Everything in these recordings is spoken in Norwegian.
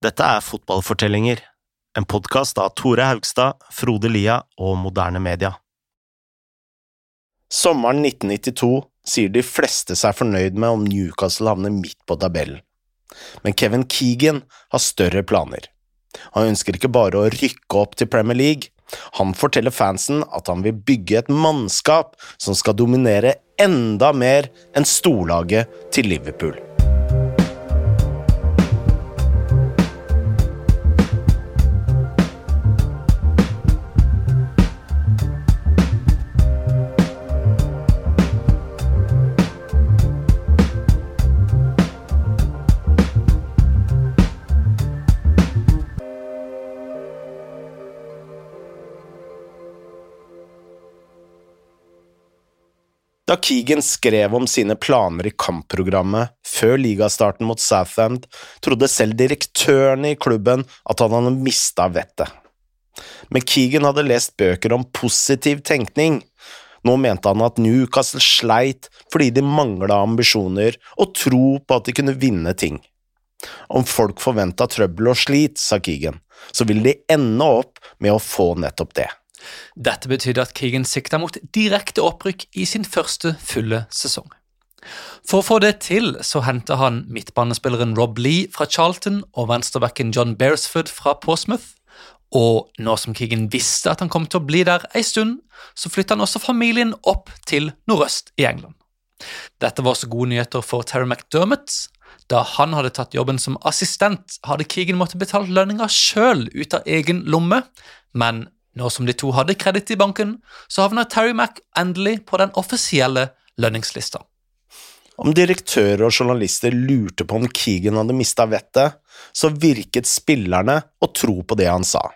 Dette er Fotballfortellinger, en podkast av Tore Haugstad, Frode Lia og Moderne Media. Sommeren 1992 sier de fleste seg fornøyd med om Newcastle havner midt på tabellen. Men Kevin Keegan har større planer. Han ønsker ikke bare å rykke opp til Premier League, han forteller fansen at han vil bygge et mannskap som skal dominere enda mer enn storlaget til Liverpool. Da Keegan skrev om sine planer i kampprogrammet før ligastarten mot Southend, trodde selv direktørene i klubben at han hadde mista vettet. Men Keegan hadde lest bøker om positiv tenkning. Nå mente han at Newcastle sleit fordi de mangla ambisjoner og tro på at de kunne vinne ting. Om folk forventa trøbbel og slit, sa Keegan, så ville de ende opp med å få nettopp det. Dette betydde at Keegan sikta mot direkte opprykk i sin første fulle sesong. For å få det til så henta han midtbanespilleren Rob Lee fra Charlton og venstrebacken John Beresford fra Portsmouth. Og nå som Keegan visste at han kom til å bli der ei stund, så flytta han også familien opp til nordøst i England. Dette var også gode nyheter for Terry McDermott. Da han hadde tatt jobben som assistent, hadde Keegan måttet betale lønninga sjøl ut av egen lomme, men nå som de to hadde kreditt i banken, så havna Terry Mack endelig på den offisielle lønningslista. Om direktører og journalister lurte på om Keegan hadde mista vettet, så virket spillerne å tro på det han sa.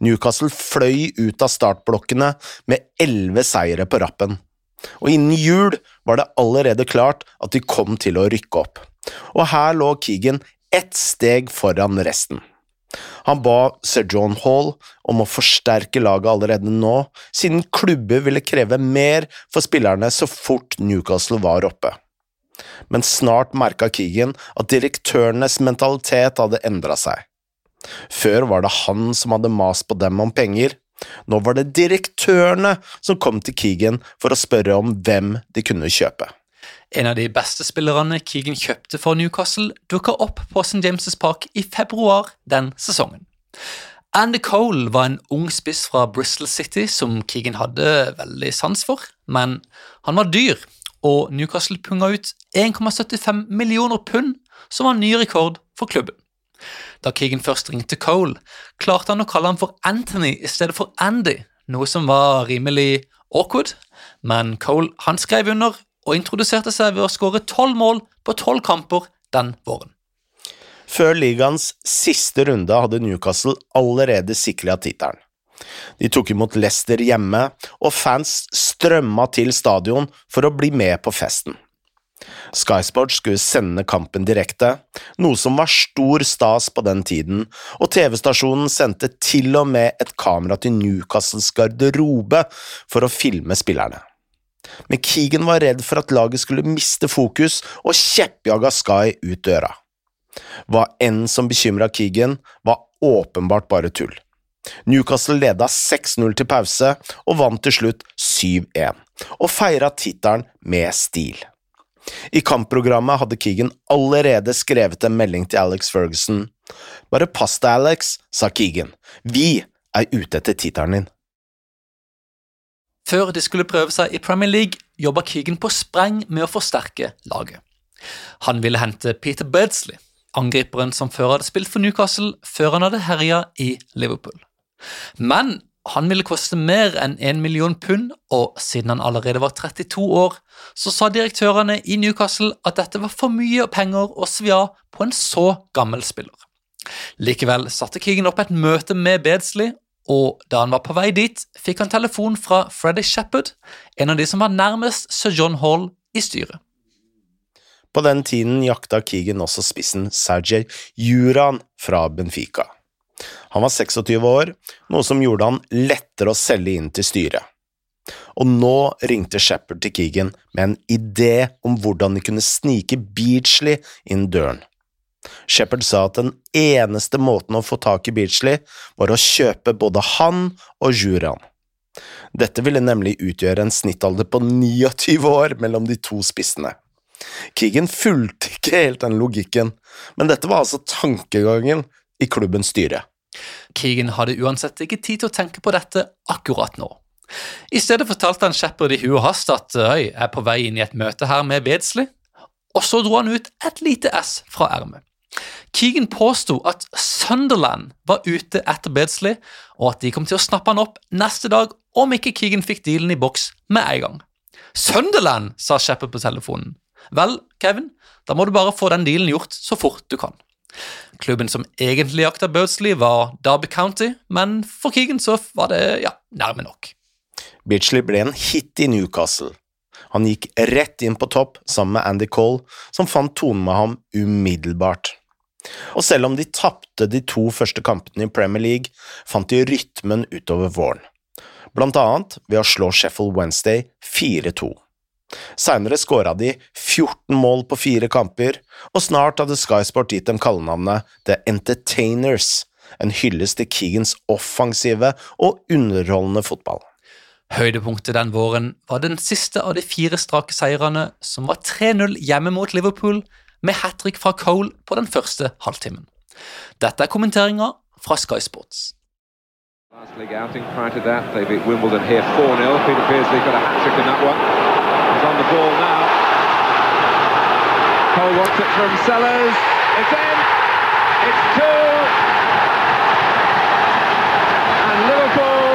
Newcastle fløy ut av startblokkene med elleve seire på rappen, og innen jul var det allerede klart at de kom til å rykke opp, og her lå Keegan ett steg foran resten. Han ba sir John Hall om å forsterke laget allerede nå, siden klubber ville kreve mer for spillerne så fort Newcastle var oppe. Men snart merka Keegan at direktørenes mentalitet hadde endra seg. Før var det han som hadde mast på dem om penger, nå var det direktørene som kom til Keegan for å spørre om hvem de kunne kjøpe. En av de beste spillerne Keegan kjøpte for Newcastle, dukka opp på St. James' Park i februar den sesongen. Andy Cole var en ung spiss fra Bristol City som Keegan hadde veldig sans for, men han var dyr, og Newcastle punga ut 1,75 millioner pund, som var ny rekord for klubben. Da Keegan først ringte Cole, klarte han å kalle ham for Anthony i stedet for Andy, noe som var rimelig awkward, men Cole han skrev under og introduserte seg ved å skåre tolv mål på tolv kamper den våren. Før ligaens siste runde hadde Newcastle allerede sikra tittelen. De tok imot Leicester hjemme, og fans strømma til stadion for å bli med på festen. Sky Sports skulle sende kampen direkte, noe som var stor stas på den tiden, og TV-stasjonen sendte til og med et kamera til Newcastles garderobe for å filme spillerne men Keegan var redd for at laget skulle miste fokus og kjeppjaga Sky ut døra. Hva enn som bekymra Keegan, var åpenbart bare tull. Newcastle leda 6-0 til pause og vant til slutt 7-1, og feira tittelen med stil. I kampprogrammet hadde Keegan allerede skrevet en melding til Alex Ferguson. Bare pass deg, Alex, sa Keegan, vi er ute etter tittelen din. Før de skulle prøve seg i Premier League, jobba Keegan på spreng med å forsterke laget. Han ville hente Peter Bedsley, angriperen som før hadde spilt for Newcastle før han hadde herja i Liverpool. Men han ville koste mer enn én en million pund, og siden han allerede var 32 år, så sa direktørene i Newcastle at dette var for mye penger å svi av på en så gammel spiller. Likevel satte Keegan opp et møte med Beardsley og da han var på vei dit, fikk han telefon fra Freddy Shepherd, en av de som var nærmest sir John Hall i styret. På den tiden jakta Keegan også spissen Sergej Juran fra Benfica. Han var 26 år, noe som gjorde han lettere å selge inn til styret. Og nå ringte Shepherd til Keegan med en idé om hvordan de kunne snike Beachley inn døren. Shepherd sa at den eneste måten å få tak i Beachley var å kjøpe både han og juraen. Dette ville nemlig utgjøre en snittalder på 29 år mellom de to spissene. Keegan fulgte ikke helt den logikken, men dette var altså tankegangen i klubbens styre. Keegan hadde uansett ikke tid til å tenke på dette akkurat nå. I stedet fortalte han Shepherd i huet hast at jeg er på vei inn i et møte her med Beardsley, og så dro han ut et lite S fra ermet. Keegan påsto at Sunderland var ute etter Bedsley, og at de kom til å snappe han opp neste dag om ikke Keegan fikk dealen i boks med en gang. Sunderland, sa Shepherd på telefonen. Vel, Kevin, da må du bare få den dealen gjort så fort du kan. Klubben som egentlig jakta Birdsley, var Derby County, men for Keegan så var det ja, nærme nok. Bitchley ble en hit i Newcastle. Han gikk rett inn på topp sammen med Andy Cole, som fant tonen med ham umiddelbart. Og selv om de tapte de to første kampene i Premier League, fant de rytmen utover våren, blant annet ved å slå Sheffield Wednesday 4-2. Seinere skåra de 14 mål på fire kamper, og snart hadde Sky Sport gitt dem kallenavnet The Entertainers, en hyllest til Keegans offensive og underholdende fotball. Høydepunktet den våren var den siste av de fire strake seirene, som var 3-0 hjemme mot Liverpool, med hat trick fra Cole på den første halvtimen. Dette er fra Sky Sports. Last league outing prior to that, they beat Wimbledon here 4-0. Peter Beardsley got a hat-trick in that one. He's on the ball now. Cole wants it from Sellers. It's in. It's two. And Liverpool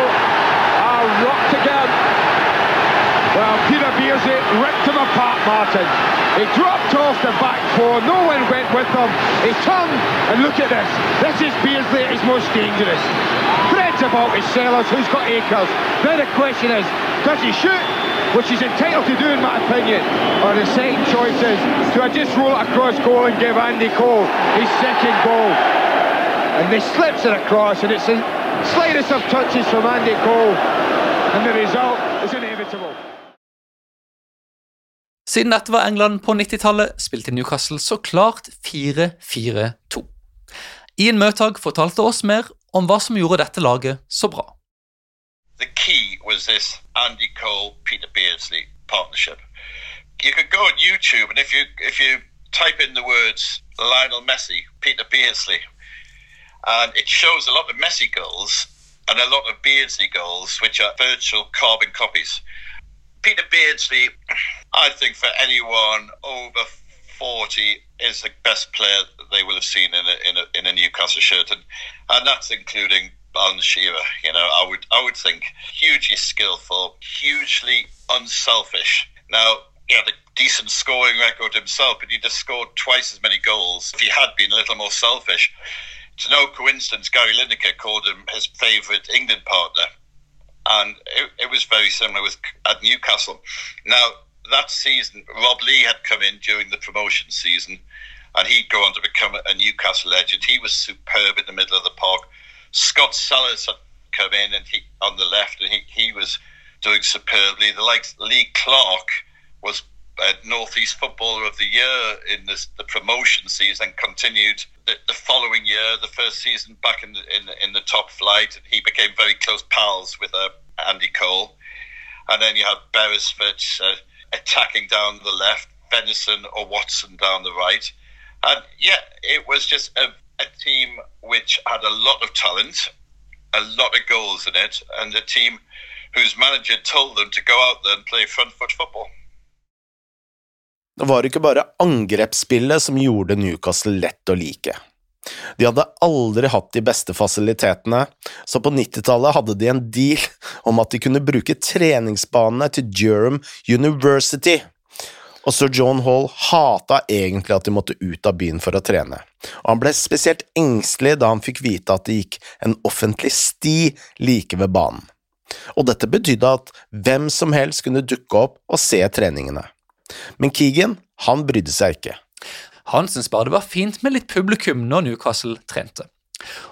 are rocked again. Well, Peter Beardsley ripped them apart, Martin. He dropped off the back four. No one went with them. He turned and look at this. This is Beardsley at his most dangerous. Threads about his sellers. Who's got acres? Now the question is, does he shoot? Which he's entitled to do in my opinion. Or the second choice is, do I just roll it across goal and give Andy Cole his second goal? And he slips it across and it's the slightest of touches from Andy Cole. And the result is inevitable. Siden dette var England på 90-tallet, spilte Newcastle så klart 4-4-2. Ian Møtag fortalte oss mer om hva som gjorde dette laget så bra. the key was this Andy Cole Peter Beardsley partnership. You could go on YouTube and if you if you type in the words Lionel Messi, Peter Beardsley, and it shows a lot of Messi goals and a lot of Beardsley goals, which are virtual carbon copies. Peter Beardsley, I think for anyone over 40 is the best player they will have seen in a, in a, in a Newcastle shirt, and, and that's including Alan Shearer. You know, I would I would think hugely skillful, hugely unselfish. Now, he had a decent scoring record himself, but he'd have scored twice as many goals if he had been a little more selfish. It's no coincidence Gary Lineker called him his favourite England partner, and it, it was very similar with at Newcastle. Now that season, Rob Lee had come in during the promotion season, and he'd go on to become a Newcastle legend. He was superb in the middle of the park. Scott Sellers had come in and he on the left, and he, he was doing superbly. The likes Lee Clark was uh, Northeast Footballer of the Year in this, the promotion season. Continued the, the following year, the first season back in the, in, in the top flight. He became very close pals with uh, Andy Cole, and then you had Beresford uh, attacking down the left, Venison or Watson down the right, and yeah, it was just a, a team which had a lot of talent, a lot of goals in it, and a team whose manager told them to go out there and play front foot football. Det var ikke bare angrepsspillet som gjorde Newcastle lett å like. De hadde aldri hatt de beste fasilitetene, så på 90-tallet hadde de en deal om at de kunne bruke treningsbanene til Durham University. Og sir John Hall hata egentlig at de måtte ut av byen for å trene, og han ble spesielt engstelig da han fikk vite at det gikk en offentlig sti like ved banen. Og dette betydde at hvem som helst kunne dukke opp og se treningene. Men Keegan, han brydde seg ikke. Han syntes bare det var fint med litt publikum når Newcastle trente.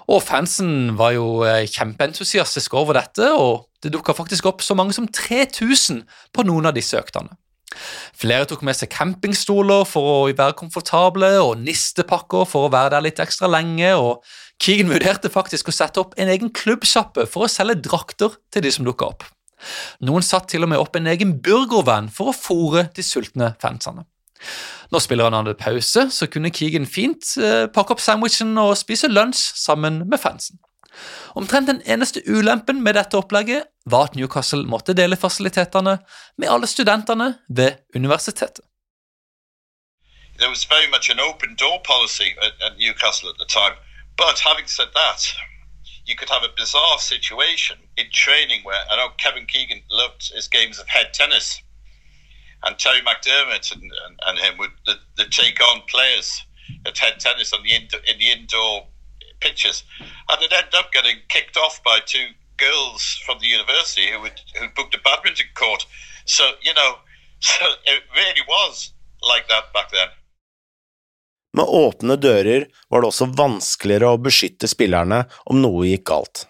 Og fansen var jo eh, kjempeentusiastiske over dette, og det dukka faktisk opp så mange som 3000 på noen av disse øktene. Flere tok med seg campingstoler for å være komfortable, og nistepakker for å være der litt ekstra lenge, og Keegan vurderte faktisk å sette opp en egen klubbsjappe for å selge drakter til de som dukka opp. Noen satt til og med opp en egen burgervan for å fòre de sultne fansene. Når spillerne hadde pause, så kunne Keegan fint eh, pakke opp sandwichen og spise lunsj sammen med fansen. Omtrent den eneste ulempen med dette opplegget var at Newcastle måtte dele fasilitetene med alle studentene ved universitetet. There was very much an open door policy at, at Newcastle at the time. But having said that, you could have a bizarre situation in training where I know Kevin Keegan loved his games of head tennis, and Terry McDermott and, and, and him would the, the take on players at head tennis on the indoor, in the indoor pitches, and they'd end up getting kicked off by two girls from the university who would who booked a badminton court. So you know, so it really was like that back then. Med åpne dører var det også vanskeligere å beskytte spillerne om noe gikk galt.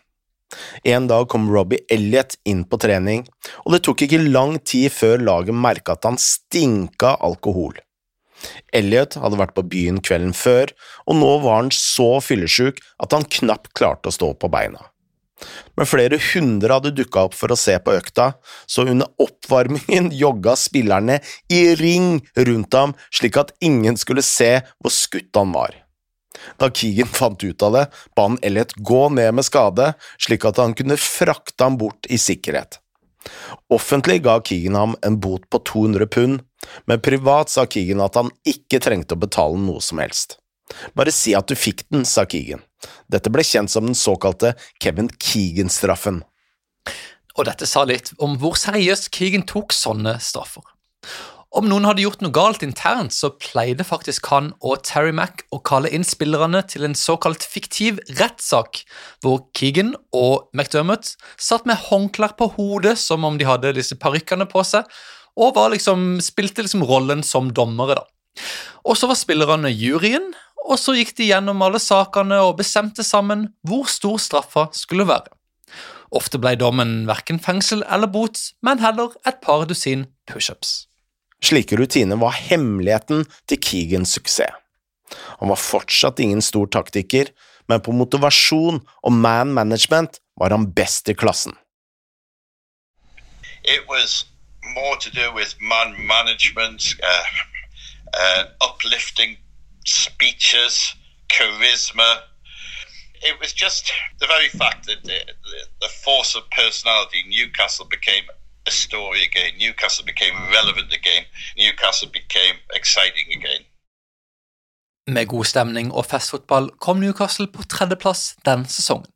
En dag kom Robbie Elliot inn på trening, og det tok ikke lang tid før laget merka at han stinka alkohol. Elliot hadde vært på byen kvelden før, og nå var han så fyllesyk at han knapt klarte å stå på beina. Men flere hundre hadde dukka opp for å se på økta, så under oppvarmingen jogga spillerne i ring rundt ham slik at ingen skulle se hvor skutt han var. Da Keegan fant ut av det, ba han Elliot gå ned med skade, slik at han kunne frakte ham bort i sikkerhet. Offentlig ga Keegan ham en bot på 200 pund, men privat sa Keegan at han ikke trengte å betale noe som helst. Bare si at du fikk den, sa Keegan. Dette ble kjent som den såkalte Kevin Keegan-straffen. Og dette sa litt om hvor seriøst Keegan tok sånne straffer. Om noen hadde gjort noe galt internt, så pleide faktisk han og Terry Mack å kalle inn spillerne til en såkalt fiktiv rettssak, hvor Keegan og McDermott satt med håndklær på hodet som om de hadde disse parykkene på seg, og liksom, spilte liksom rollen som dommere. da. Og så var spillerne juryen, og så gikk de gjennom alle sakene og bestemte sammen hvor stor straffa skulle være. Ofte ble dommen verken fengsel eller bot, men heller et par dusin pushups. Slike rutiner var hemmeligheten til Keegans suksess. Han var fortsatt ingen stor taktiker, men på motivasjon og man management var han best i klassen. It was more to do with man management, uh, uh, uplifting speeches, charisma. It was just the very fact that the, the, force of personality, Newcastle became a story again. Newcastle became relevant again. Newcastle became exciting again. Med god stemning og festfotball kom Newcastle på tredjeplass den sesongen.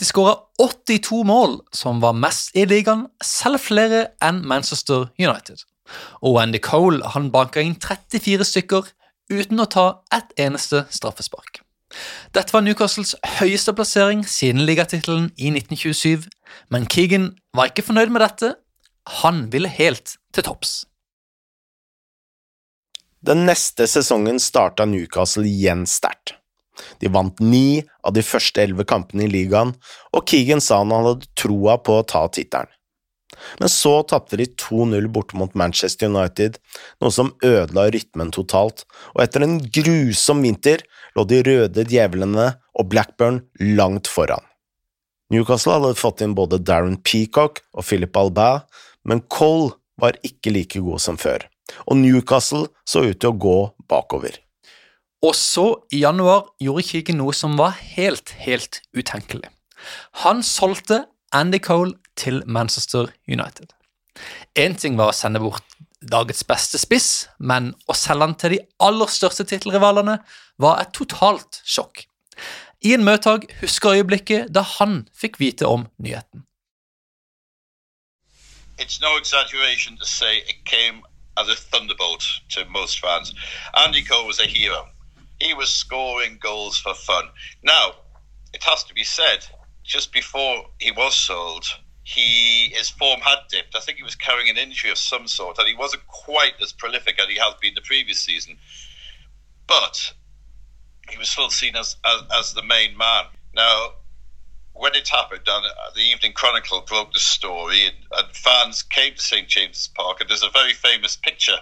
De skåra 82 mål, som var mest i ligaen, selv flere enn Manchester United. Og Andy Cole han banka inn 34 stykker uten å ta ett eneste straffespark. Dette var Newcastles høyeste plassering siden ligatittelen i 1927, men Keegan var ikke fornøyd med dette. Han ville helt til topps. Den neste sesongen starta Newcastle igjen sterkt. De vant ni av de første elleve kampene i ligaen, og Keegan sa han hadde troa på å ta tittelen. Men så tapte de 2-0 borte mot Manchester United, noe som ødela rytmen totalt, og etter en grusom vinter lå de røde djevlene og Blackburn langt foran. Newcastle hadde fått inn både Darren Peacock og Philip Albert, men Cole var ikke like god som før, og Newcastle så ut til å gå bakover. Og så, i januar, gjorde Keegan noe som var helt, helt utenkelig. Han solgte Andy Cole til Manchester United. Én ting var å sende bort dagets beste spiss, men å selge han til de aller største tittelrivalene var et totalt sjokk. Ian Møtag husker øyeblikket da han fikk vite om nyheten. It's no exaggeration to say it came as a thunderbolt to most fans. Andy Cole was a hero. He was scoring goals for fun. Now, it has to be said, just before he was sold, he his form had dipped. I think he was carrying an injury of some sort, and he wasn't quite as prolific as he has been the previous season. But he was still seen as, as, as the main man. Now, when it happened, and uh, the Evening Chronicle broke the story, and, and fans came to St James's Park, and there's a very famous picture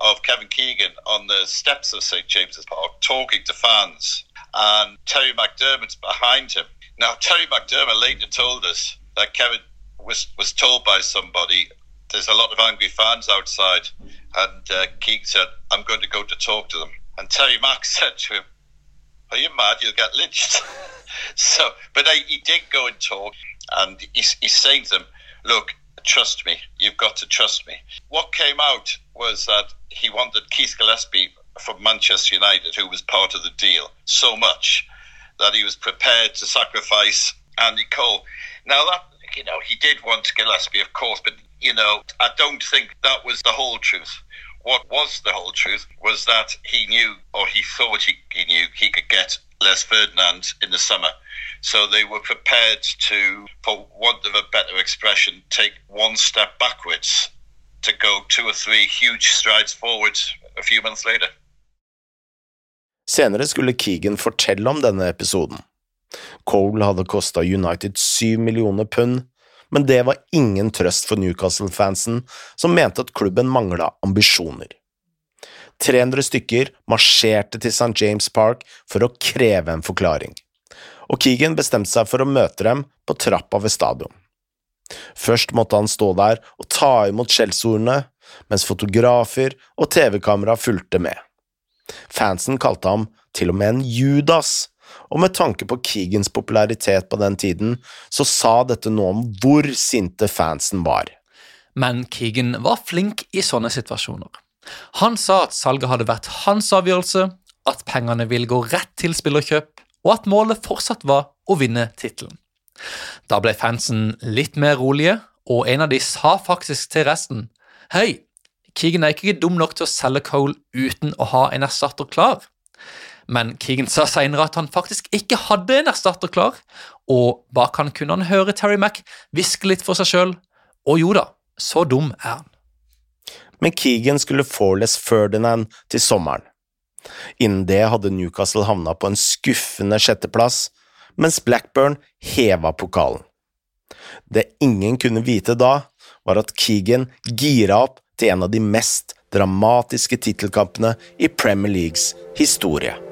of Kevin Keegan on the steps of St James's Park talking to fans, and Terry McDermott's behind him. Now, Terry McDermott later told us that Kevin was was told by somebody there's a lot of angry fans outside, and uh, Keegan said, "I'm going to go to talk to them." And Terry Mack said to him, "Are you mad? You'll get lynched." so, but uh, he did go and talk, and he, to them, "Look, trust me. You've got to trust me." What came out was that he wanted Keith Gillespie from Manchester United, who was part of the deal, so much that he was prepared to sacrifice Andy Cole. Now that you know, he did want Gillespie, of course, but you know, I don't think that was the whole truth. What was the whole truth was that he knew, or he thought he, he knew, he could get Les Ferdinand in the summer. So they were prepared to, for want of a better expression, take one step backwards to go two or three huge strides forward a few months later. Senere skulle Keegan fortelle om denne episoden. Cole hadde kosta United syv millioner pund, men det var ingen trøst for Newcastle-fansen, som mente at klubben mangla ambisjoner. 300 stykker marsjerte til St. James Park for å kreve en forklaring, og Keegan bestemte seg for å møte dem på trappa ved stadion. Først måtte han stå der og ta imot skjellsordene, mens fotografer og TV-kamera fulgte med. Fansen kalte ham til og med en Judas, og med tanke på Keegans popularitet på den tiden, så sa dette noe om hvor sinte fansen var. Men Keegan var flink i sånne situasjoner. Han sa at salget hadde vært hans avgjørelse, at pengene ville gå rett til spillerkjøp, og at målet fortsatt var å vinne tittelen. Da ble fansen litt mer rolige, og en av de sa faktisk til resten Hei, Keegan er ikke dum nok til å selge Cole uten å ha en erstatter klar. Men Keegan sa senere at han faktisk ikke hadde en erstatter klar, og bak han kunne han høre Terry Mack hviske litt for seg sjøl, og jo da, så dum er han. Men Keegan skulle få Ferdinand til sommeren. Innen det hadde Newcastle havna på en skuffende sjetteplass, mens Blackburn heva pokalen. Det ingen kunne vite da, var at Keegan gira opp til en av de mest dramatiske tittelkampene i Premier Leagues historie.